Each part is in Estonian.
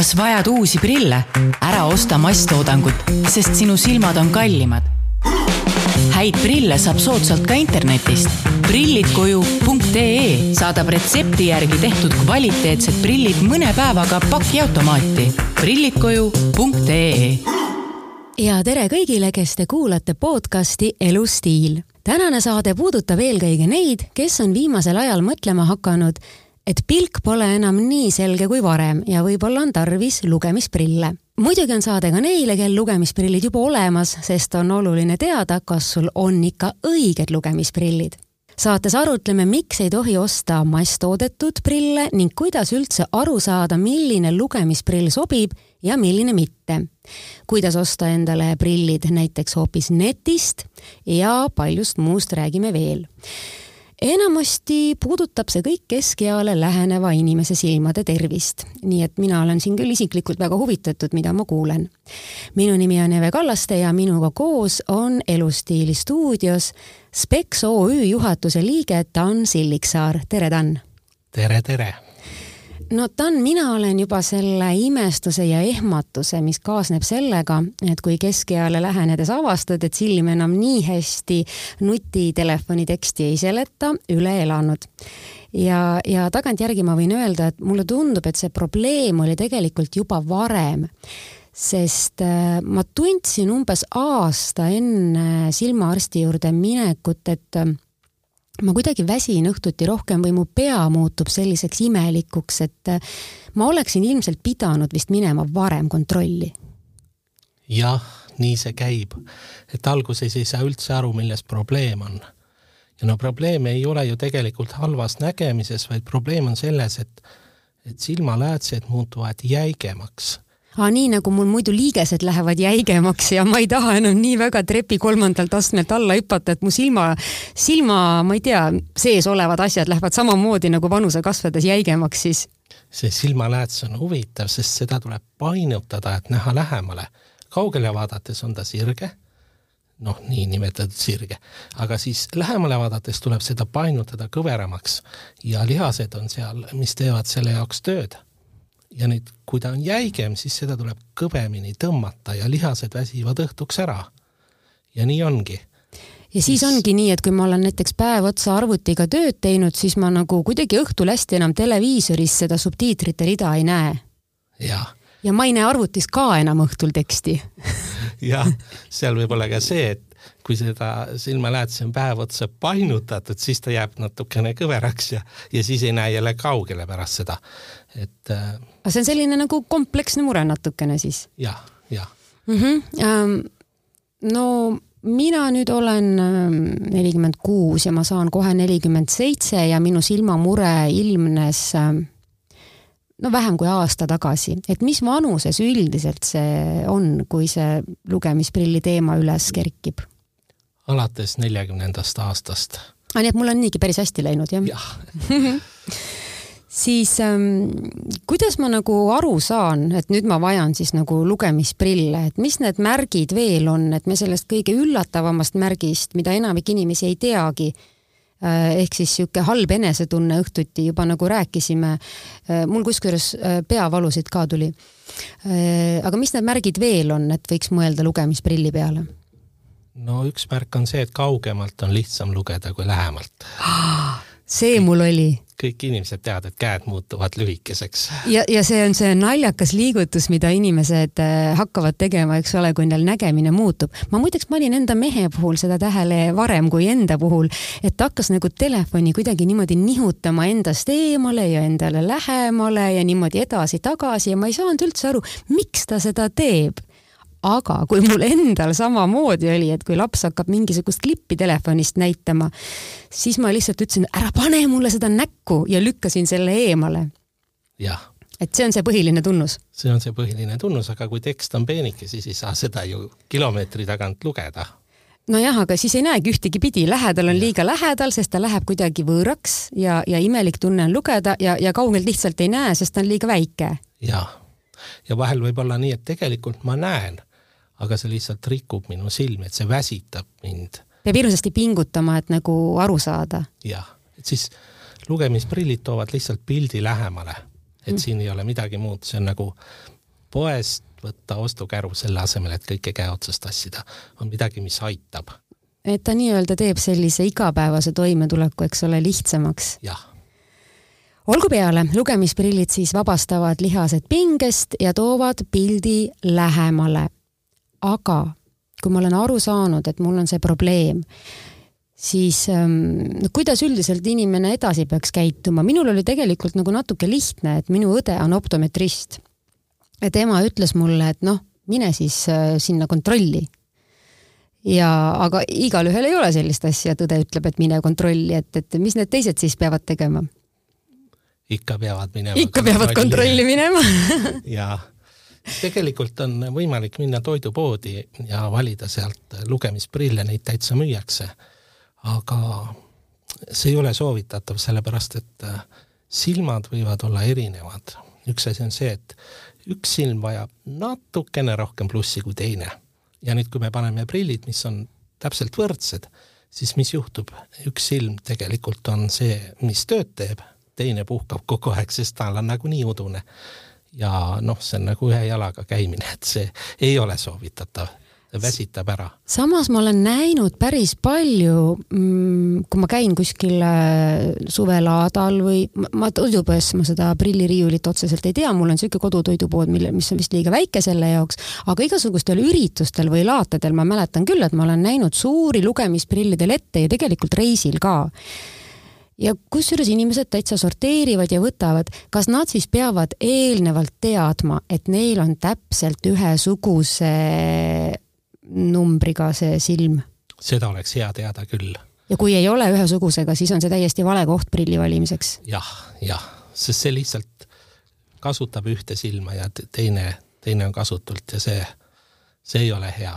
kas vajad uusi prille? ära osta masstoodangut, sest sinu silmad on kallimad. häid prille saab soodsalt ka internetist. prillidkoju.ee saadab retsepti järgi tehtud kvaliteetsed prillid mõne päevaga pakiautomaati. prillidkoju.ee ja tere kõigile, kes te kuulate podcasti Elustiil. tänane saade puudutab eelkõige neid, kes on viimasel ajal mõtlema hakanud et pilk pole enam nii selge kui varem ja võib-olla on tarvis lugemisprille. muidugi on saade ka neile, kel lugemisprillid juba olemas, sest on oluline teada, kas sul on ikka õiged lugemisprillid saates arutleme, miks ei tohi osta masstoodetud prille ning kuidas üldse aru saada, milline lugemisprill sobib ja milline mitte. kuidas osta endale prillid näiteks hoopis netist ja paljust muust räägime veel enamasti puudutab see kõik keskeale läheneva inimese silmade tervist, nii et mina olen siin küll isiklikult väga huvitatud, mida ma kuulen. minu nimi on Eve Kallaste ja minuga koos on Elustiili stuudios Spex OÜ juhatuse liige Dan Silliksaar, tere Dan! tere, tere! No Tan, mina olen juba selle imestuse ja ehmatuse, mis kaasneb sellega, et kui keskeale lähenedes avastad, et silm enam nii hästi nutitelefoni teksti ei seleta, üle elanud. Ja, ja tagantjärgi ma võin öelda, et mulle tundub, et see probleem oli tegelikult juba varem, sest äh, ma tundsin umbes aasta enne silmaarsti juurde minekut, et ma kuidagi väsin õhtuti rohkem või mu pea muutub selliseks imelikuks, et äh, ma oleksin ilmselt pidanud vist minema varem kontrolli. jah, nii see käib, et alguses ei saa üldse aru, milles probleem on. ja no probleem ei ole ju tegelikult halvas nägemises, vaid probleem on selles, et, et silmaläätsed muutuvad jäigemaks aa, nii nagu mul muidu liigesed lähevad jäigemaks ja ma ei taha enam nii väga trepi kolmandalt astmelt alla hüpata, et mu silma, silma, ma ei tea, sees olevad asjad lähevad samamoodi nagu vanuse kasvades jäigemaks siis. see silmalääts on huvitav, sest seda tuleb painutada, et näha lähemale. kaugele vaadates on ta sirge, noh, niinimetatud sirge, aga siis lähemale vaadates tuleb seda painutada kõveramaks ja lihased on seal, mis teevad selle jaoks tööd ja nüüd, kui ta on jäigem, siis seda tuleb kõvemini tõmmata ja lihased väsivad õhtuks ära. ja nii ongi. ja siis ongi nii, et kui ma olen näiteks päev otsa arvutiga tööd teinud, siis ma nagu kuidagi õhtul hästi enam televiisoris seda subtiitrite rida ei näe. ja ma ei näe arvutis ka enam õhtul teksti jah, seal võib olla ka see, et kui seda silmaläätsi on päev otsa painutatud, siis ta jääb natukene kõveraks ja, ja siis ei näe jälle kaugele pärast seda, et äh,. aga see on selline nagu kompleksne mure natukene siis ja,? jah, jah mm. -hmm. Ähm, no mina nüüd olen ähm, nelikümmend kuus ja ma saan kohe nelikümmend seitse ja minu silmamure ilmnes ähm, no vähem kui aasta tagasi, et mis vanuses üldiselt see on, kui see lugemisprilli teema üles kerkib? Alates neljakümnendast aastast. aa, nii et mul on niigi päris hästi läinud, jah? jah siis ähm, kuidas ma nagu aru saan, et nüüd ma vajan siis nagu lugemisprille, et mis need märgid veel on, et me sellest kõige üllatavamast märgist, mida enamik inimesi ei teagi äh,, ehk siis niisugune halb enesetunne õhtuti juba nagu rääkisime äh,, mul kusjuures äh, peavalusid ka tuli äh,. aga mis need märgid veel on, et võiks mõelda lugemisprilli peale? No üks märk on see, et kaugemalt on lihtsam lugeda kui lähemalt see mul oli kõik inimesed teavad, et käed muutuvad lühikeseks. ja, ja see on see naljakas liigutus, mida inimesed äh, hakkavad tegema, eks ole, kui neil nägemine muutub. ma muideks panin enda mehe puhul seda tähele varem kui enda puhul, et ta hakkas nagu telefoni kuidagi niimoodi nihutama endast eemale ja endale lähemale ja niimoodi edasi-tagasi ja ma ei saanud üldse aru, miks ta seda teeb aga kui mul endal samamoodi oli, et kui laps hakkab mingisugust klippi telefonist näitama, siis ma lihtsalt ütlesin, ära pane mulle seda näkku ja lükkasin selle eemale. jah. et see on see põhiline tunnus. see on see põhiline tunnus, aga kui tekst on peenike, siis ei saa seda ju kilomeetri tagant lugeda nojah, aga siis ei näegi ühtegi pidi, lähedal on ja. liiga lähedal, sest ta läheb kuidagi võõraks ja, ja imelik tunne on lugeda ja, ja kaugelt lihtsalt ei näe, sest ta on liiga väike. jah, ja vahel võib olla nii, et tegelikult ma näen aga see lihtsalt rikub minu silmi, et see väsitab mind. peab hirmsasti pingutama, et nagu aru saada. jah, et siis lugemisprillid toovad lihtsalt pildi lähemale. et siin ei ole midagi muud, see on nagu poest võtta ostukäru selle asemel, et kõike käe otsast tassida, on midagi, mis aitab. et ta nii-öelda teeb sellise igapäevase toimetuleku, eks ole, lihtsamaks. jah olgu peale, lugemisprillid siis vabastavad lihased pingest ja toovad pildi lähemale. Aga kui ma olen aru saanud, et mul on see probleem, siis ähm, no kuidas üldiselt inimene edasi peaks käituma, minul oli tegelikult nagu natuke lihtne, et minu õde on optometrist. ja tema ütles mulle, et noh, mine siis äh, sinna kontrolli. ja, aga igalühel ei ole sellist asja, et õde ütleb, et mine kontrolli, et, et mis need teised siis peavad tegema ikka peavad minema. ikka peavad kontrolli minema ja tegelikult on võimalik minna toidupoodi ja valida sealt lugemisprille, neid täitsa müüakse. aga see ei ole soovitatav, sellepärast et äh, silmad võivad olla erinevad. üks asi on see, et üks silm vajab natukene rohkem plussi kui teine. ja nüüd, kui me paneme prillid, mis on täpselt võrdsed, siis mis juhtub? üks silm tegelikult on see, mis tööd teeb teine puhkab kogu aeg, sest tal on nagunii udune. Ja noh, see on nagu ühe jalaga käimine, et see ei ole soovitatav. Väsitab ära. samas ma olen näinud päris palju, mm, kui ma käin kuskil äh, suvelaadal või ma toidupoes ma seda prilliriiulit otseselt ei tea, mul on niisugune kodutoidupood, mille, mis on vist liiga väike selle jaoks, aga igasugustel üritustel või laatadel ma mäletan küll, et ma olen näinud suuri lugemisprillide lette ja tegelikult reisil ka ja kusjuures inimesed täitsa sorteerivad ja võtavad, kas nad siis peavad eelnevalt teadma, et neil on täpselt ühesuguse numbriga see silm? seda oleks hea teada küll. ja kui ei ole ühesugusega, siis on see täiesti vale koht prilli valimiseks ja,? jah, jah, sest see lihtsalt kasutab ühte silma ja teine, teine on kasutult ja see, see ei ole hea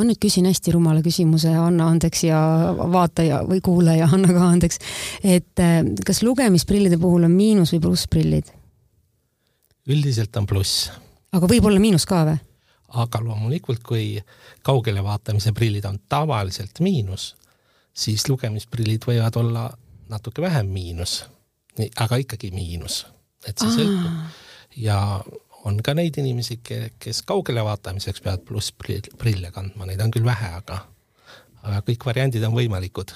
ma nüüd küsin hästi rumala küsimuse, anna andeks ja vaataja või kuulaja, anna ka andeks. et äh, kas lugemisprillide puhul on miinus või plussprillid? üldiselt on pluss. aga võib olla miinus ka või? aga loomulikult, kui kaugele vaatamise prillid on tavaliselt miinus, siis lugemisprillid võivad olla natuke vähem miinus, aga ikkagi miinus, et see sõltub. ja on ka neid inimesi, kes kaugele vaatamiseks peavad plussprille kandma, neid on küll vähe, aga, aga kõik variandid on võimalikud.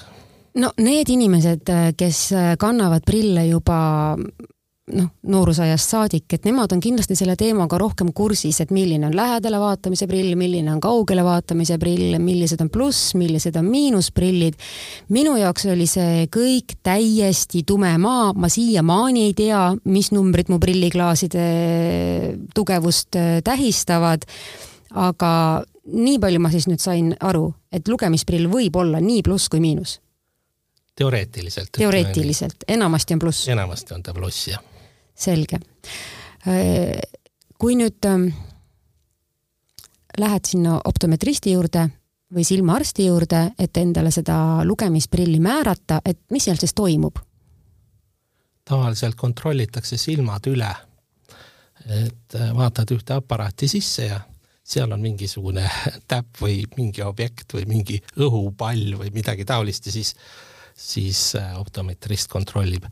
no need inimesed, kes kannavad prille juba noh, noorusajast saadik, et nemad on kindlasti selle teemaga rohkem kursis, et milline on lähedale vaatamise prill, milline on kaugele vaatamise prill, millised on pluss, millised on miinusprillid. minu jaoks oli see kõik täiesti tume maa, ma siiamaani ei tea, mis numbrid mu prilliklaaside tugevust äh, tähistavad. aga nii palju ma siis nüüd sain aru, et lugemisprill võib olla nii pluss kui miinus teoreetiliselt. teoreetiliselt, enamasti on pluss. enamasti on ta pluss, jah selge. Äh, kui nüüd ähm, lähed sinna optometristi juurde või silmaarsti juurde, et endale seda lugemisprilli määrata, et mis seal siis toimub? tavaliselt kontrollitakse silmad üle. et äh, vaatad ühte aparaati sisse ja seal on mingisugune täpp või mingi objekt või mingi õhupall või midagi taolist ja siis, siis äh, optometrist kontrollib.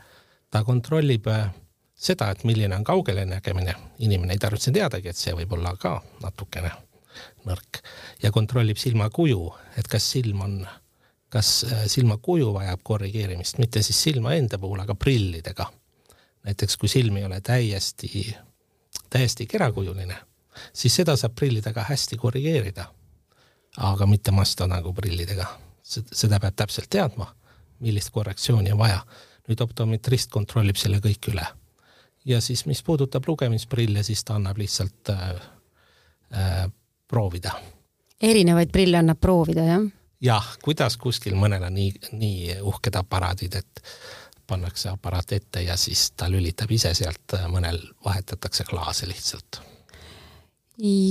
ta kontrollib seda, et milline on kaugele nägemine, inimene ei tarvitse teadagi, et see võib olla ka natukene nõrk ja kontrollib silmakuju, et kas silm on, kas äh, silmakuju vajab korrigeerimist, mitte siis silma enda puhul, aga prillidega. näiteks kui silm ei ole täiesti, täiesti kerakujuline, siis seda saab prillidega hästi korrigeerida. aga mitte masta nagu prillidega, seda peab täpselt teadma, millist korrektsiooni on vaja. nüüd optometrist kontrollib selle kõik üle ja siis, mis puudutab lugemisprille, siis ta annab lihtsalt äh, äh, proovida. erinevaid prille annab proovida, jah? jah, kuidas kuskil mõnel on nii, nii uhked aparaadid, et pannakse aparaat ette ja siis ta lülitab ise sealt, mõnel vahetatakse klaase lihtsalt.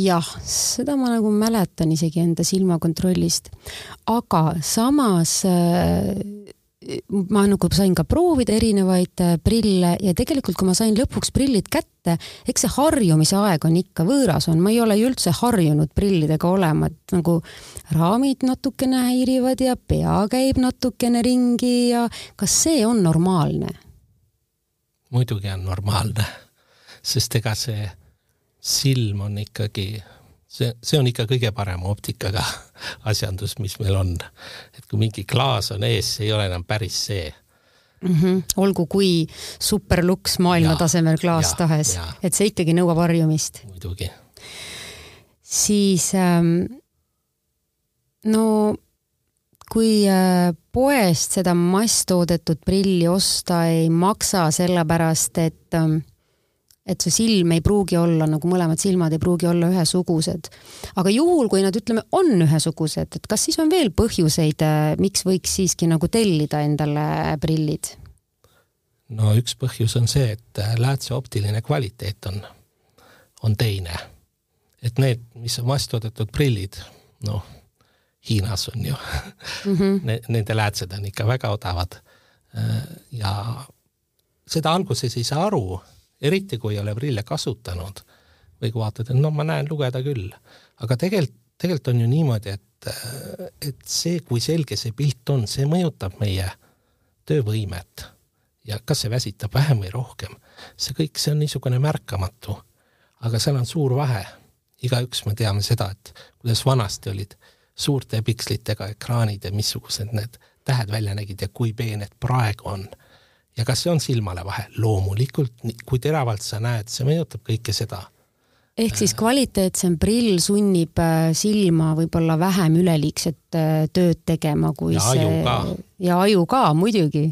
jah, seda ma nagu mäletan isegi enda silmakontrollist. aga samas äh, ma nagu sain ka proovida erinevaid äh, prille ja tegelikult, kui ma sain lõpuks prillid kätte, eks see harjumise aeg on ikka võõras on, ma ei ole ju üldse harjunud prillidega olema, et nagu raamid natukene häirivad ja pea käib natukene ringi ja kas see on normaalne? muidugi on normaalne. sest ega see silm on ikkagi, see, see on ikka kõige parema optikaga asjandus, mis meil on. et kui mingi klaas on ees, see ei ole enam päris see mm. -hmm. olgu kui superluks maailmatasemel klaas tahes, et see ikkagi nõuab harjumist. muidugi. siis ähm, no kui äh, poest seda masstoodetud prilli osta ei maksa, sellepärast et ähm, et su silm ei pruugi olla nagu mõlemad silmad ei pruugi olla ühesugused. aga juhul, kui nad ütleme, on ühesugused, et kas siis on veel põhjuseid, äh, miks võiks siiski nagu tellida endale prillid? no üks põhjus on see, et äh, läätse optiline kvaliteet on, on teine. et need, mis on masstoodetud prillid, noh, Hiinas on ju mm, -hmm. nende läätsed on ikka väga odavad. Äh, ja seda alguses ei saa aru eriti kui ei ole prille kasutanud või kui vaatad, et no ma näen lugeda küll, aga tegelikult, tegelikult on ju niimoodi, et, et see, kui selge see pilt on, see mõjutab meie töövõimet ja kas see väsitab vähem või rohkem, see kõik, see on niisugune märkamatu. aga seal on suur vahe. igaüks me teame seda, et kuidas vanasti olid suurte pikslitega ekraanid ja missugused need tähed välja nägid ja kui peened praegu on ja kas see on silmale vahe? loomulikult, kui teravalt sa näed, see mõjutab kõike seda. ehk siis kvaliteetsem prill sunnib äh, silma võib-olla vähem üleliigset äh, tööd tegema, kui ja see ja aju ka muidugi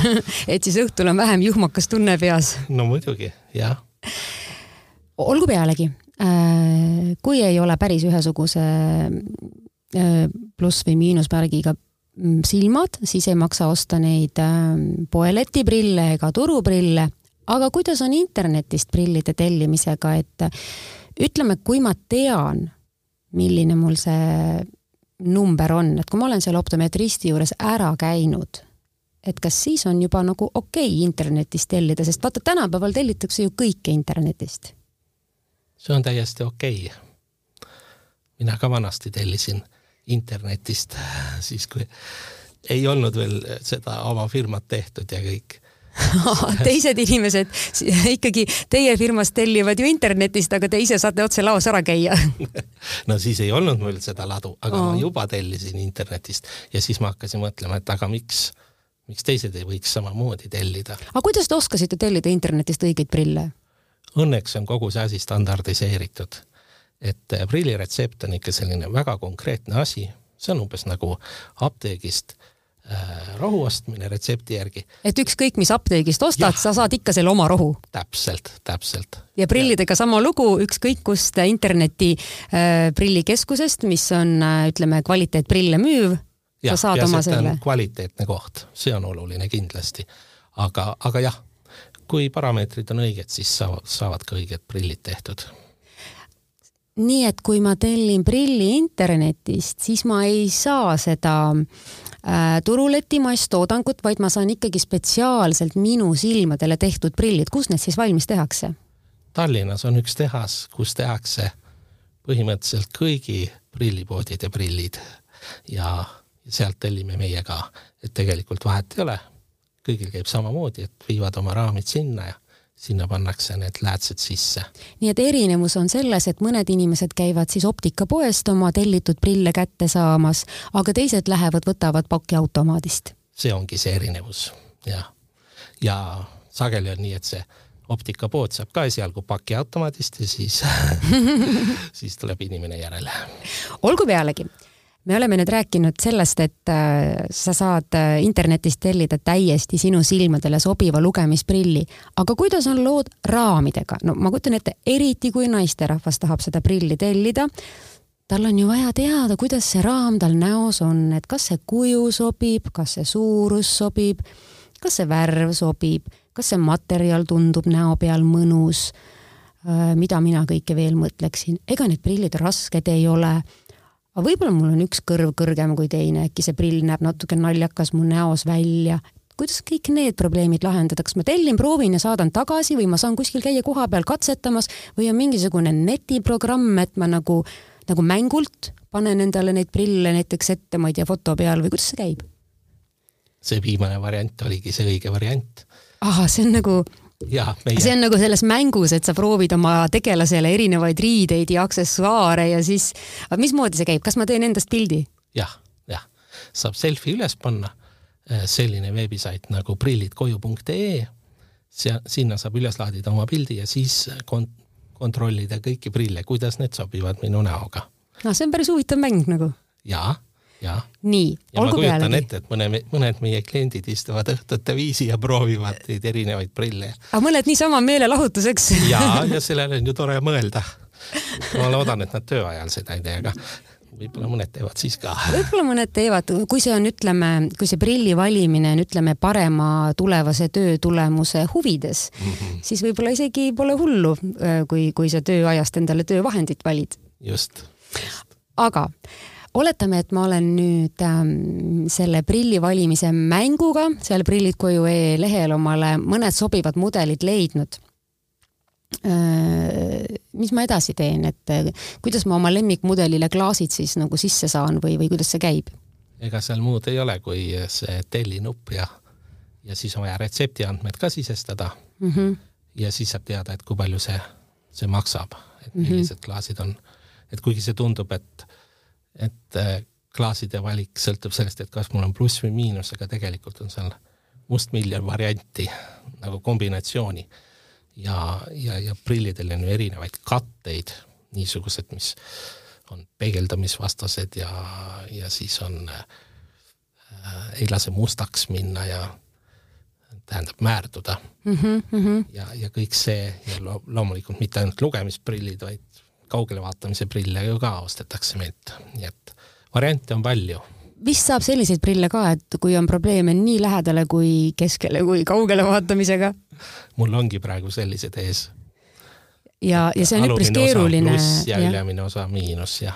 et siis õhtul on vähem juhmakas tunne peas. no muidugi, jah. olgu pealegi, äh, kui ei ole päris ühesuguse pluss või miinusmärgiga silmad, siis ei maksa osta neid ähm, poeletiprille ega turuprille. aga kuidas on internetist prillide tellimisega, et ütleme, kui ma tean, milline mul see number on, et kui ma olen seal optometristi juures ära käinud, et kas siis on juba nagu okei okay internetist tellida, sest vaata, tänapäeval tellitakse ju kõike internetist. see on täiesti okei okay.. mina ka vanasti tellisin internetist, siis kui ei olnud veel seda oma firmat tehtud ja kõik teised inimesed ikkagi teie firmast tellivad ju internetist, aga te ise saate otse laos ära käia no siis ei olnud mul seda ladu, aga oh. ma juba tellisin internetist ja siis ma hakkasin mõtlema, et aga miks, miks teised ei võiks samamoodi tellida. aga kuidas te oskasite tellida internetist õigeid prille? Õnneks on kogu see asi standardiseeritud et äh, prilliretsept on ikka selline väga konkreetne asi, see on umbes nagu apteegist äh, rohu ostmine retsepti järgi. et ükskõik, mis apteegist ostad, sa saad ikka selle oma rohu? täpselt, täpselt. ja prillidega sama lugu, ükskõik kust interneti äh, prillikeskusest, mis on äh, ütleme, kvaliteetprille müüv, sa saad oma selle. kvaliteetne koht, see on oluline kindlasti. aga, aga jah, kui parameetrid on õiged, siis saavad, saavad ka õiged prillid tehtud nii et kui ma tellin prilli internetist, siis ma ei saa seda äh, turuleti masstoodangut, vaid ma saan ikkagi spetsiaalselt minu silmadele tehtud prillid. kus need siis valmis tehakse? Tallinnas on üks tehas, kus tehakse põhimõtteliselt kõigi prillipoodide prillid ja sealt tellime meie ka, et tegelikult vahet ei ole. kõigil käib samamoodi, et viivad oma raamid sinna ja sinna pannakse need läätsed sisse. nii et erinevus on selles, et mõned inimesed käivad siis optikapoest oma tellitud prille kätte saamas, aga teised lähevad, võtavad pakiautomaadist. see ongi see erinevus, jah. ja sageli on nii, et see optikapood saab ka esialgu pakiautomaadist ja siis siis tuleb inimene järele. olgu pealegi me oleme nüüd rääkinud sellest, et äh, sa saad äh, internetist tellida täiesti sinu silmadele sobiva lugemisprilli, aga kuidas on lood raamidega? no ma kujutan ette, eriti kui naisterahvas tahab seda prilli tellida, tal on ju vaja teada, kuidas see raam tal näos on, et kas see kuju sobib, kas see suurus sobib, kas see värv sobib, kas see materjal tundub näo peal mõnus, äh, mida mina kõike veel mõtleksin, ega need prillid rasked ei ole aga võib-olla mul on üks kõrv kõrgem kui teine, äkki see prill näeb natuke naljakas mu näos välja. kuidas kõik need probleemid lahendada, kas ma tellin, proovin ja saadan tagasi või ma saan kuskil käia kohapeal katsetamas või on mingisugune netiprogramm, et ma nagu, nagu mängult panen endale neid prille näiteks ette, ma ei tea, foto peal või kuidas see käib? see viimane variant oligi see õige variant. ahah, see on nagu ja see meie, on nagu selles mängus, et sa proovid oma tegelasele erinevaid riideid ja aksessuaare ja siis, mismoodi see käib, kas ma teen endast pildi? jah, jah, saab selfie üles panna, selline veebisait nagu prillidkoju.ee, seal, sinna saab üles laadida oma pildi ja siis kont-, kontrollida kõiki prille, kuidas need sobivad minu näoga. noh, see on päris huvitav mäng nagu. ja, ja, nii, ja ma olgu kujutan pealegi. ette, et mõne, mõned meie kliendid istuvad õhtute viisi ja proovivad neid erinevaid prille aga mõned niisama meelelahutuseks. ja, ja sellele on ju tore mõelda. ma loodan, et nad tööajal seda ei tee, aga võib-olla mõned teevad siis ka. võib-olla mõned teevad, kui see on, ütleme, kui see prilli valimine on, ütleme, parema tulevase töö tulemuse huvides mm, -hmm. siis võib-olla isegi pole hullu, kui, kui sa tööajast endale töövahendit valid. just, aga oletame, et ma olen nüüd ähm, selle prilli valimise mänguga seal prillid koju e lehel omale mõned sobivad mudelid leidnud äh,. mis ma edasi teen, et äh, kuidas ma oma lemmikmudelile klaasid siis nagu sisse saan või, või kuidas see käib? ega seal muud ei ole, kui see telli nupp ja, ja siis on vaja retseptiandmed ka sisestada Mm -hmm. ja siis saab teada, et kui palju see, see maksab, et millised mm -hmm. klaasid on, et kuigi see tundub, et, et äh, klaaside valik sõltub sellest, et kas mul on pluss või miinus, aga tegelikult on seal mustmiljon varianti nagu kombinatsiooni ja, ja, ja prillidel on ju erinevaid katteid, niisugused, mis on peegeldamisvastased ja, ja siis on äh,, ei lase mustaks minna ja tähendab määrduda Mm -hmm, mm -hmm. ja, ja kõik see ja lo loomulikult mitte ainult lugemisprillid, vaid kaugele vaatamise prille ju ka ostetakse meilt, nii et variante on palju. vist saab selliseid prille ka, et kui on probleeme nii lähedale kui keskele kui kaugele vaatamisega mul ongi praegu sellised ees. ja, ja see on üpris keeruline. pluss ja ülemine osa miinus ja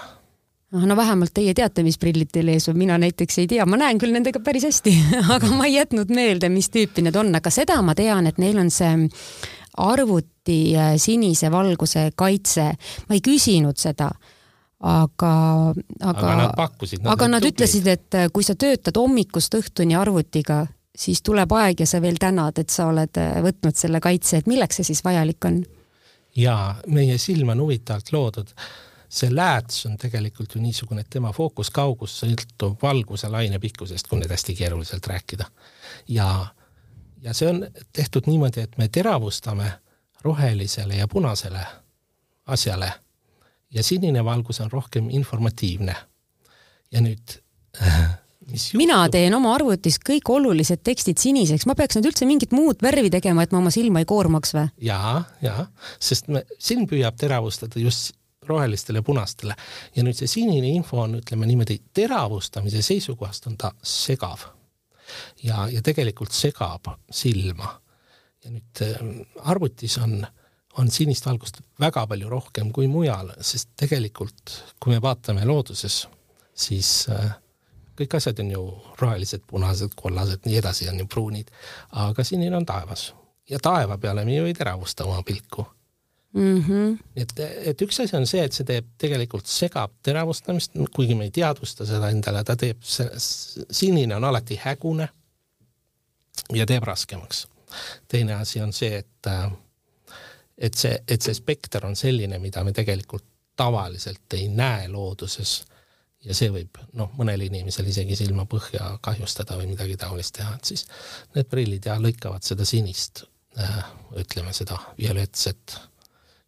no vähemalt teie teate, mis prillid teil ees on, mina näiteks ei tea, ma näen küll nendega päris hästi, aga ma ei jätnud meelde, mis tüüpi need on, aga seda ma tean, et neil on see arvuti äh, sinise valguse kaitse. ma ei küsinud seda, aga, aga, aga nad pakkusid. aga nad ütlesid, et äh, kui sa töötad hommikust õhtuni arvutiga, siis tuleb aeg ja sa veel tänad, et sa oled äh, võtnud selle kaitse, et milleks see siis vajalik on? ja meie silm on huvitavalt loodud. see lääts on tegelikult ju niisugune, et tema fookuskaugus sõltub valguse laine pikkusest, kui nüüd hästi keeruliselt rääkida. ja, ja see on tehtud niimoodi, et me teravustame rohelisele ja punasele asjale ja sinine valgus on rohkem informatiivne. ja nüüd mina teen oma arvutis kõik olulised tekstid siniseks, ma peaks nüüd üldse mingit muud värvi tegema, et ma oma silma ei koormaks või? jaa, jaa, sest me, silm püüab teravustada just rohelistele ja punastele ja nüüd see sinine info on, ütleme niimoodi, teravustamise seisukohast on ta segav. ja, ja tegelikult segab silma. ja nüüd ähm, arvutis on, on sinist valgust väga palju rohkem kui mujal, sest tegelikult kui me vaatame looduses, siis äh, kõik asjad on ju rohelised, punased, kollased, nii edasi on ju pruunid, aga sinine on taevas. Ja taeva peale me ju ei teravusta oma pilku Mm -hmm. et, et üks asi on see, et see teeb tegelikult segab teravustamist, kuigi me ei teadvusta seda endale, ta teeb, sinine on alati hägune ja teeb raskemaks. teine asi on see, et, et see, et see spekter on selline, mida me tegelikult tavaliselt ei näe looduses ja see võib noh, mõnel inimesel isegi silma põhja kahjustada või midagi taolist teha, et siis need prillid ja lõikavad seda sinist, ütleme seda violettset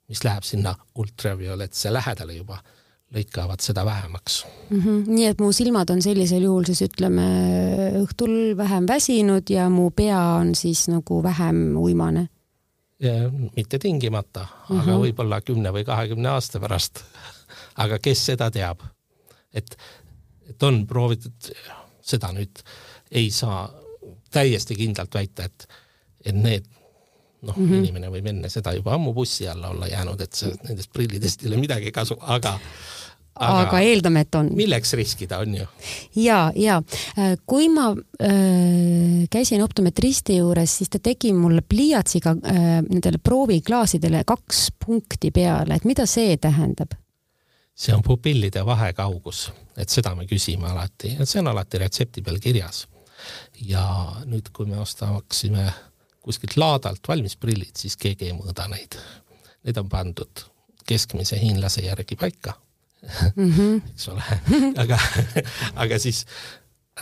mis läheb sinna ultravioletse lähedale juba, lõikavad seda vähemaks. Mm -hmm. nii et mu silmad on sellisel juhul siis ütleme õhtul vähem väsinud ja mu pea on siis nagu vähem uimane. mitte tingimata uh, -huh. aga võib-olla kümne või kahekümne aasta pärast. aga kes seda teab, et, et on proovitud, seda nüüd ei saa täiesti kindlalt väita, et, et need noh mm -hmm., inimene võib enne seda juba ammu bussi alla olla jäänud, et see, nendest prillidest ei ole midagi kasu, aga aga, aga eeldame, et on. milleks riskida, on ju. ja, ja kui ma äh, käisin optometristi juures, siis ta tegi mulle pliiatsiga äh, nendele prooviklaasidele kaks punkti peale, et mida see tähendab? see on pupillide vahekaugus, et seda me küsime alati ja see on alati retsepti peal kirjas. ja nüüd, kui me ostaksime kuskilt laadalt valmis prillid, siis keegi ei mõõda neid. Need on pandud keskmise hiinlase järgi paika mm, -hmm. eks ole, aga, aga siis,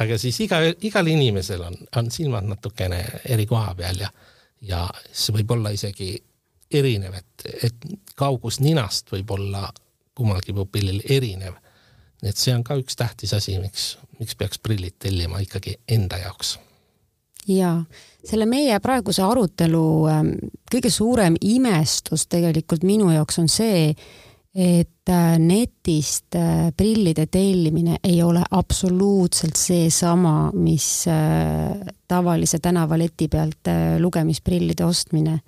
aga siis iga, igal inimesel on, on silmad natukene eri koha peal ja, ja see võib olla isegi erinev, et, et kaugus ninast võib olla kummalgi pupillil erinev. et see on ka üks tähtis asi, miks, miks peaks prillid tellima ikkagi enda jaoks jaa, selle meie praeguse arutelu ähm, kõige suurem imestus tegelikult minu jaoks on see, et äh, netist äh, prillide tellimine ei ole absoluutselt seesama, mis äh, tavalise tänavaleti pealt lugemisprillide ostmine.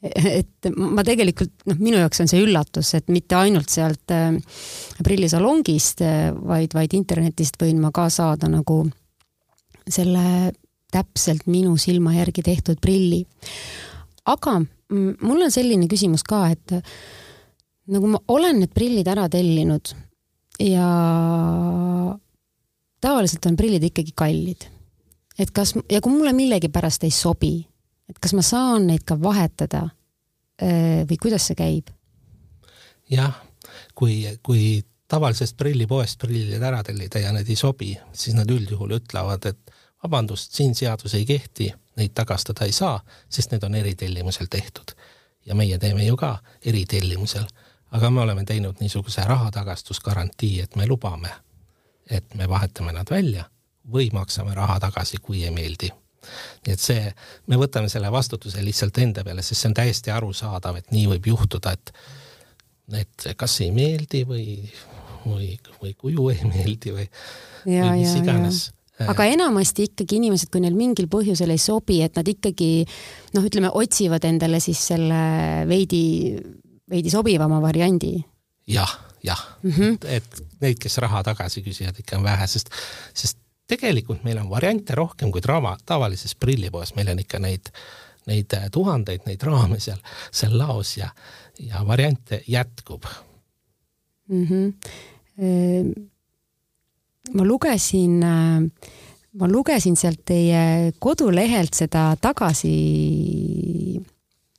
et ma tegelikult, noh, minu jaoks on see üllatus, et mitte ainult sealt prillisalongist, vaid, vaid internetist võin ma ka saada nagu selle täpselt minu silma järgi tehtud prilli. aga mul on selline küsimus ka, et nagu ma olen need prillid ära tellinud ja tavaliselt on prillid ikkagi kallid. et kas, ja kui mulle millegipärast ei sobi, et kas ma saan neid ka vahetada või kuidas see käib? jah, kui, kui tavalisest prillipoest prillid ära tellida ja need ei sobi, siis nad üldjuhul ütlevad, et vabandust, siin seadus ei kehti, neid tagastada ei saa, sest need on eritellimusel tehtud. ja meie teeme ju ka eritellimusel, aga me oleme teinud niisuguse rahatagastusgarantii, et me lubame, et me vahetame nad välja või maksame raha tagasi, kui ei meeldi. nii et see, me võtame selle vastutuse lihtsalt enda peale, sest see on täiesti arusaadav, et nii võib juhtuda, et et kas ei meeldi või, või, või kuju ei meeldi või, või mis iganes aga enamasti ikkagi inimesed, kui neil mingil põhjusel ei sobi, et nad ikkagi noh, ütleme, otsivad endale siis selle veidi, veidi sobivama variandi ja,. jah, jah mm, -hmm. et neid, kes raha tagasi küsivad, ikka on vähe, sest, sest tegelikult meil on variante rohkem kui draama, tavalises prillipoes, meil on ikka neid, neid tuhandeid, neid raame seal, seal laos ja, ja variante jätkub mm. -hmm ma lugesin, ma lugesin sealt teie kodulehelt seda tagasi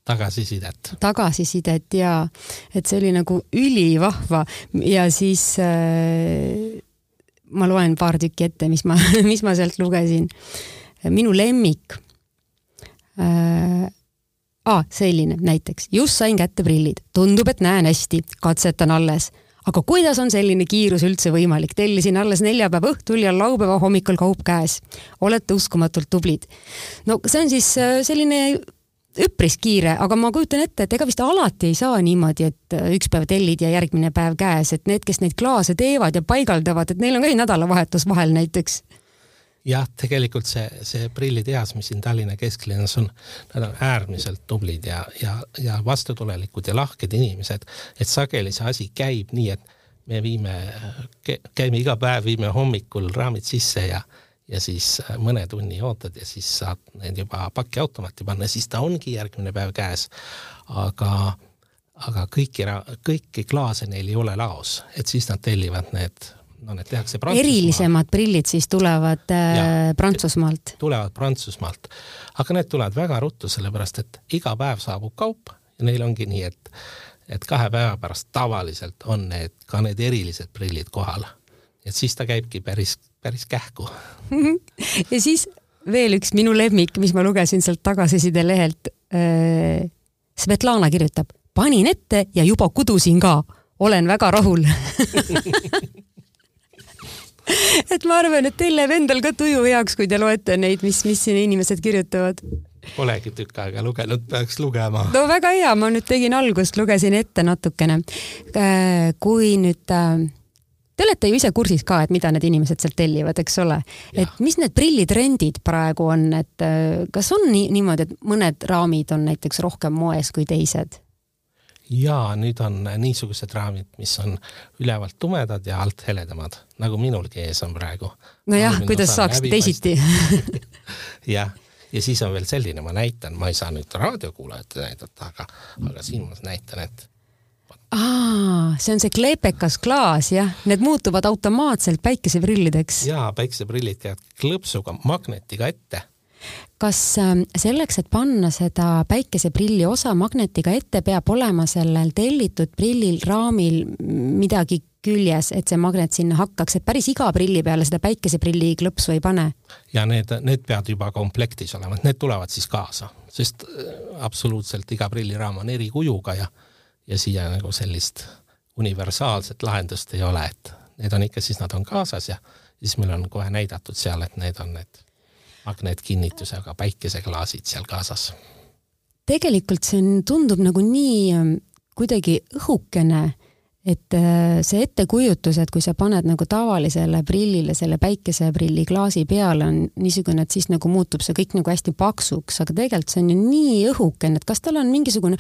tagasisidet. tagasisidet ja et see oli nagu ülivahva ja siis äh, ma loen paar tükki ette, mis ma, mis ma sealt lugesin. minu lemmik äh,. Ah, selline näiteks, just sain kätte prillid, tundub, et näen hästi, katsetan alles aga kuidas on selline kiirus üldse võimalik? tellisin alles neljapäeva õhtul ja laupäeva hommikul kaup käes. olete uskumatult tublid. no see on siis äh, selline üpris kiire, aga ma kujutan ette, et ega vist alati ei saa niimoodi, et äh, üks päev tellid ja järgmine päev käes, et need, kes neid klaase teevad ja paigaldavad, et neil on ka ju nädalavahetus vahel näiteks jah, tegelikult see, see prillitehas, mis siin Tallinna kesklinnas on, nad on äärmiselt tublid ja, ja, ja vastutulelikud ja lahked inimesed, et sageli see asi käib nii, et me viime, käime iga päev, viime hommikul raamid sisse ja, ja siis mõne tunni ootad ja siis saad need juba pakiautomaati panna, siis ta ongi järgmine päev käes. aga, aga kõiki, kõiki klaase neil ei ole laos, et siis nad tellivad need no need tehakse Prantsusmaal. erilisemad prillid siis tulevad äh, ja, Prantsusmaalt? tulevad Prantsusmaalt, aga need tulevad väga ruttu, sellepärast et iga päev saabub kaup ja neil ongi nii, et, et kahe päeva pärast tavaliselt on need, ka need erilised prillid kohal. et siis ta käibki päris, päris kähku ja siis veel üks minu lemmik, mis ma lugesin sealt tagasiside lehelt äh,. Svetlana kirjutab, panin ette ja juba kudusin ka, olen väga rahul et ma arvan, et teil läheb endal ka tuju heaks, kui te loete neid, mis, mis siin inimesed kirjutavad. Polegi tükk aega lugenud, peaks lugema. no väga hea, ma nüüd tegin algust, lugesin ette natukene. Äh, kui nüüd äh, Te olete ju ise kursis ka, et mida need inimesed sealt tellivad, eks ole. et mis need prillitrendid praegu on, et äh, kas on nii, niimoodi, et mõned raamid on näiteks rohkem moes kui teised? Ja nüüd on niisugused raamid, mis on ülevalt tumedad ja alt heledamad, nagu minulgi ees on praegu. nojah, kuidas saaks teisiti jah, ja siis on veel selline, ma näitan, ma ei saa nüüd raadiokuulajatele näidata, aga, aga siin ma näitan, et aa, see on see kleepekas klaas, jah, need muutuvad automaatselt päikeseprillideks. jaa, päikeseprillid käivad klõpsuga magnetiga ette kas ähm, selleks, et panna seda päikeseprilli osa magnetiga ette, peab olema sellel tellitud prillil, raamil midagi küljes, et see magnet sinna hakkaks, et päris iga prilli peale seda päikeseprilli klõpsu ei pane? ja need, need peavad juba komplektis olema, et need tulevad siis kaasa, sest äh, absoluutselt iga prilliraam on eri kujuga ja, ja siia nagu sellist universaalset lahendust ei ole, et need on ikka, siis nad on kaasas ja siis meil on kohe näidatud seal, et need on need magnetkinnitusega päikeseklaasid seal kaasas. tegelikult see on, tundub nagu nii ähm, kuidagi õhukene, et äh, see ettekujutus, et kui sa paned nagu tavalisele prillile selle päikeseprilli klaasi peale, on niisugune, et siis nagu muutub see kõik nagu hästi paksuks, aga tegelikult see on ju nii õhukene, et kas tal on mingisugune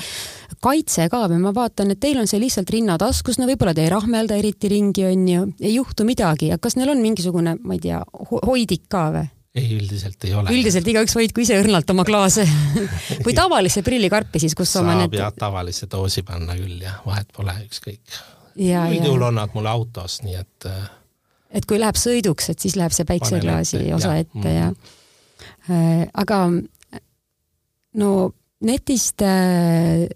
kaitse ka või ma vaatan, et teil on see lihtsalt rinnataskus, no võib-olla te ei rahmelda eriti ringi, on ju, ei juhtu midagi, aga kas neil on mingisugune, ma ei tea, hoidik ka või? Ei, üldiselt ei ole. üldiselt igaüks hoidku ise õrnalt oma klaase või tavalisse prillikarpi siis, kus saab oma need. jah, tavalise doosi panna küll ja vahet pole, ükskõik. üldjuhul on nad mul autos, nii et. Äh, et kui läheb sõiduks, et siis läheb see päikseklaasi osa ja. ette ja mm.. aga no netist äh,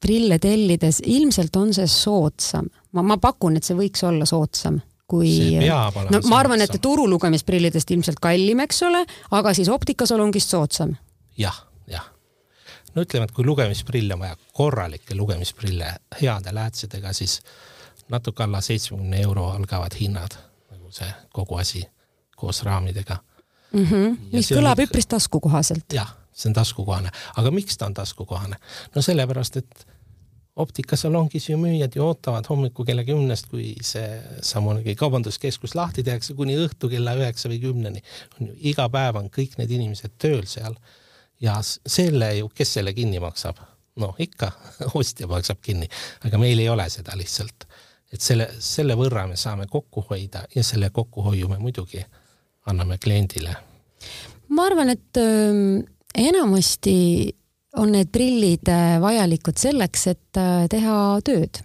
prille tellides ilmselt on see soodsam, ma, ma pakun, et see võiks olla soodsam kui, no ma arvan, et turulugemisprillidest ilmselt kallim, eks ole, aga siis optikasalongist soodsam ja,. jah, jah. no ütleme, et kui lugemisprille on vaja, korralikke lugemisprille heade läätsedega, siis natuke alla seitsmekümne euro algavad hinnad, nagu see kogu asi koos raamidega mm. -hmm. mis kõlab on... üpris taskukohaselt. jah, see on taskukohane, aga miks ta on taskukohane? no sellepärast, et optikasalongis ju müüjad ju ootavad hommikul kella kümnest, kui see samunegi kaubanduskeskus lahti tehakse, kuni õhtu kella üheksa või kümneni. on ju, iga päev on kõik need inimesed tööl seal ja selle ju, kes selle kinni maksab? noh, ikka ostja maksab kinni, aga meil ei ole seda lihtsalt. et selle, selle võrra me saame kokku hoida ja selle kokkuhoiu me muidugi anname kliendile. ma arvan, et äh, enamasti on need prillid äh, vajalikud selleks, et äh, teha tööd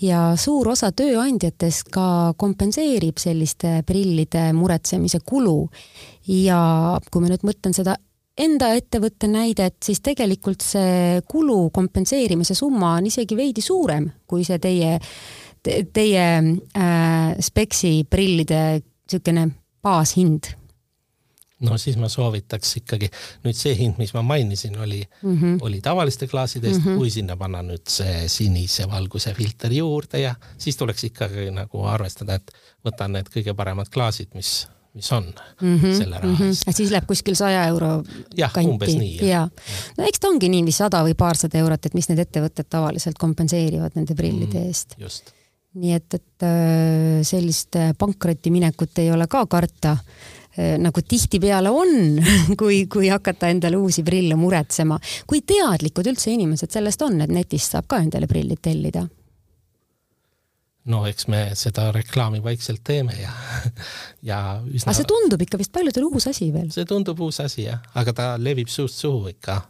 ja suur osa tööandjatest ka kompenseerib selliste prillide muretsemise kulu. ja kui ma nüüd mõtlen seda enda ettevõtte näidet, siis tegelikult see kulu kompenseerimise summa on isegi veidi suurem kui see teie te,, teie äh, Speksi prillide niisugune baashind no siis ma soovitaks ikkagi, nüüd see hind, mis ma mainisin, oli mm, -hmm. oli tavaliste klaaside eest mm, -hmm. kui sinna panna nüüd see sinise valguse filter juurde ja siis tuleks ikkagi nagu arvestada, et võtan need kõige paremad klaasid, mis mis on mm -hmm, selle raha mhm. eest mm. -hmm. siis läheb kuskil saja euro jah, umbes nii. ja, no eks ta ongi niiviisi sada või paarsada eurot, et mis need ettevõtted tavaliselt kompenseerivad nende prillide mm, eest. nii et, et äh, sellist pankrotti minekut ei ole ka karta Äh, nagu tihtipeale on, kui, kui hakata endale uusi prille muretsema. kui teadlikud üldse inimesed sellest on, et netist saab ka endale prillid tellida? no eks me seda reklaami vaikselt teeme ja, ja üsna. aga see tundub ikka vist paljudele uus asi veel. see tundub uus asi jah, aga ta levib suust suhu ikka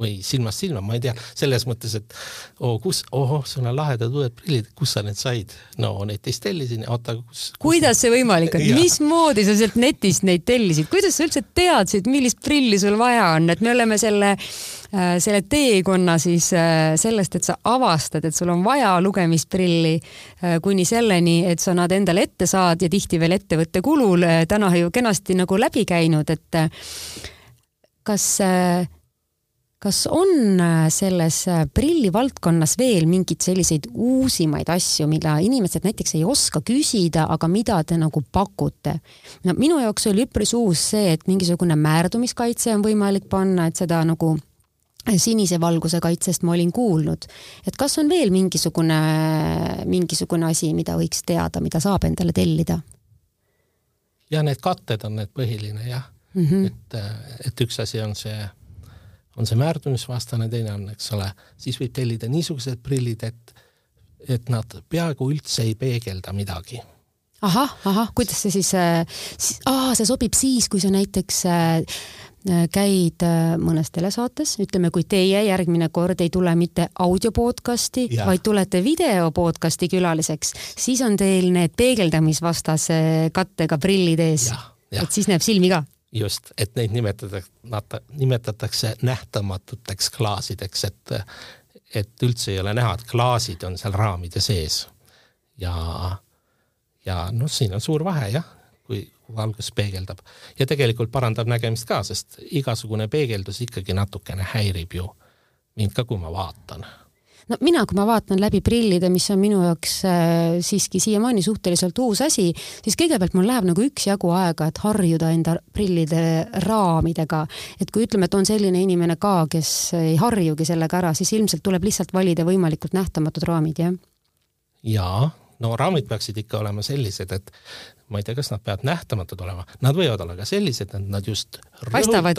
või silmast silma, ma ei tea, selles mõttes, et oo, kus, ohoh, sul on lahedad uued prillid, kus sa need said? no netist tellisin, oota, kus, kus? kuidas see võimalik on, mismoodi sa sealt netist neid tellisid, kuidas sa üldse teadsid, millist prilli sul vaja on, et me oleme selle äh, selle teekonna siis äh, sellest, et sa avastad, et sul on vaja lugemisprilli äh, kuni selleni, et sa nad endale ette saad ja tihti veel ettevõtte kulul täna ju kenasti nagu läbi käinud, et kas äh, kas on äh, selles äh, prillivaldkonnas veel mingeid selliseid uusimaid asju, mida inimesed näiteks ei oska küsida, aga mida te nagu pakute? no minu jaoks oli üpris uus see, et mingisugune määrdumiskaitse on võimalik panna, et seda nagu sinise valguse kaitsest ma olin kuulnud. et kas on veel mingisugune, mingisugune asi, mida võiks teada, mida saab endale tellida? ja need katted on need põhiline jah mm, -hmm. et, et üks asi on see on see määrdumisvastane, teine on, eks ole, siis võib tellida niisugused prillid, et, et nad peaaegu üldse ei peegelda midagi. Ahah, ahah, kuidas see siis äh,, see sobib siis, kui sa näiteks äh, käid äh, mõnes telesaates, ütleme, kui teie järgmine kord ei tule mitte audio podcast'i, vaid tulete video podcast'i külaliseks, siis on teil need peegeldamisvastase kattega prillid ees. et siis näeb silmi ka just, et neid nimetatakse, nimetatakse nähtamatuteks klaasideks, et, et üldse ei ole näha, et klaasid on seal raamide sees. ja, ja noh, siin on suur vahe jah, kui valgus peegeldab ja tegelikult parandab nägemist ka, sest igasugune peegeldus ikkagi natukene häirib ju mind ka, kui ma vaatan no mina, kui ma vaatan läbi prillide, mis on minu jaoks äh, siiski siiamaani suhteliselt uus asi, siis kõigepealt mul läheb nagu üksjagu aega, et harjuda enda prillide raamidega. et kui ütleme, et on selline inimene ka, kes ei harjugi sellega ära, siis ilmselt tuleb lihtsalt valida võimalikult nähtamatud raamid, jah? jaa, no raamid peaksid ikka olema sellised, et ma ei tea, kas nad peavad nähtamatud olema, nad võivad olla ka sellised, et nad just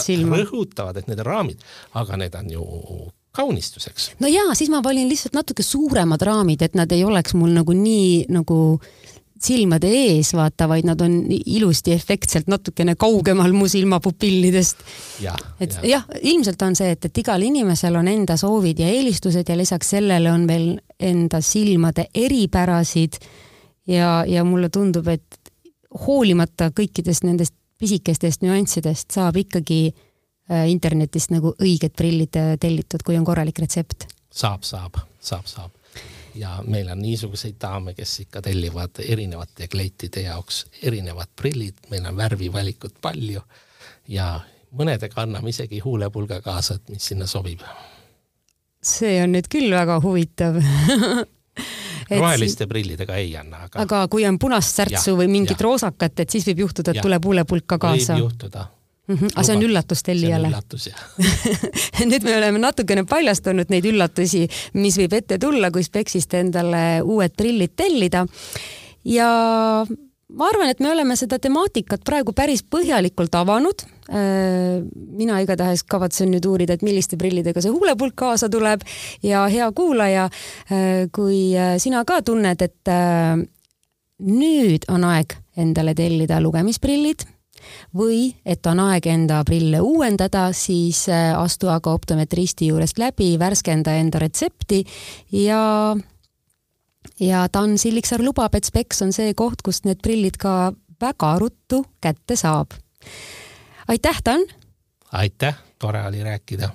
silma, rõhutavad, et need on raamid, aga need on ju kaunistuseks. no jaa, siis ma valin lihtsalt natuke suuremad raamid, et nad ei oleks mul nagu nii nagu silmade ees, vaata, vaid nad on ilusti efektselt natukene kaugemal mu silmapupillidest. et jah ja, ilmselt on see, et, et igal inimesel on enda soovid ja eelistused ja lisaks sellele on veel enda silmade eripärasid. ja, ja mulle tundub, et hoolimata kõikidest nendest pisikestest nüanssidest saab ikkagi äh, internetist nagu õiged prillid äh, tellitud, kui on korralik retsept? saab, saab, saab, saab. ja meil on niisuguseid daame, kes ikka tellivad erinevate kleitide jaoks erinevad prillid, meil on värvivalikut palju ja mõnedega anname isegi huulepulga kaasa, et mis sinna sobib. see on nüüd küll väga huvitav roheliste si prillidega ei anna, aga aga kui on punast särtsu ja, või mingit ja. roosakat, et siis võib juhtuda, et ja. tuleb huulepulk ka kaasa? võib juhtuda mm. -hmm. aga see on üllatus tellijale? üllatus, jah nüüd me oleme natukene paljastanud neid üllatusi, mis võib ette tulla, kui Spexist endale uued prillid tellida. ja ma arvan, et me oleme seda temaatikat praegu päris põhjalikult avanud. Äh, mina igatahes kavatsen nüüd uurida, et milliste prillidega see huulepulk kaasa tuleb ja hea kuulaja, äh, kui äh, sina ka tunned, et nüüd on aeg endale tellida lugemisprillid või et on aeg enda prille uuendada, siis äh, astu aga optometristi juurest läbi, värskenda enda retsepti ja ja Dan Silliksaar lubab, et Specs on see koht, kust need prillid ka väga ruttu kätte saab. aitäh, Dan! aitäh, tore oli rääkida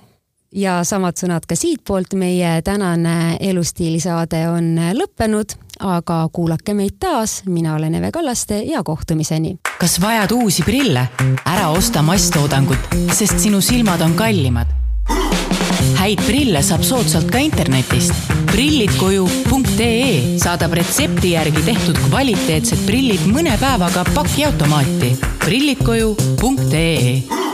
ja samad sõnad ka siitpoolt, meie tänane elustiilisaade on lõppenud, aga kuulake meid taas, mina olen Eve Kallaste ja kohtumiseni. kas vajad uusi prille? ära osta masstoodangut, sest sinu silmad on kallimad. häid prille saab soodsalt ka internetist. prillidkoju.ee saadab retsepti järgi tehtud kvaliteetsed prillid mõne päevaga pakiautomaati. prillidkoju.ee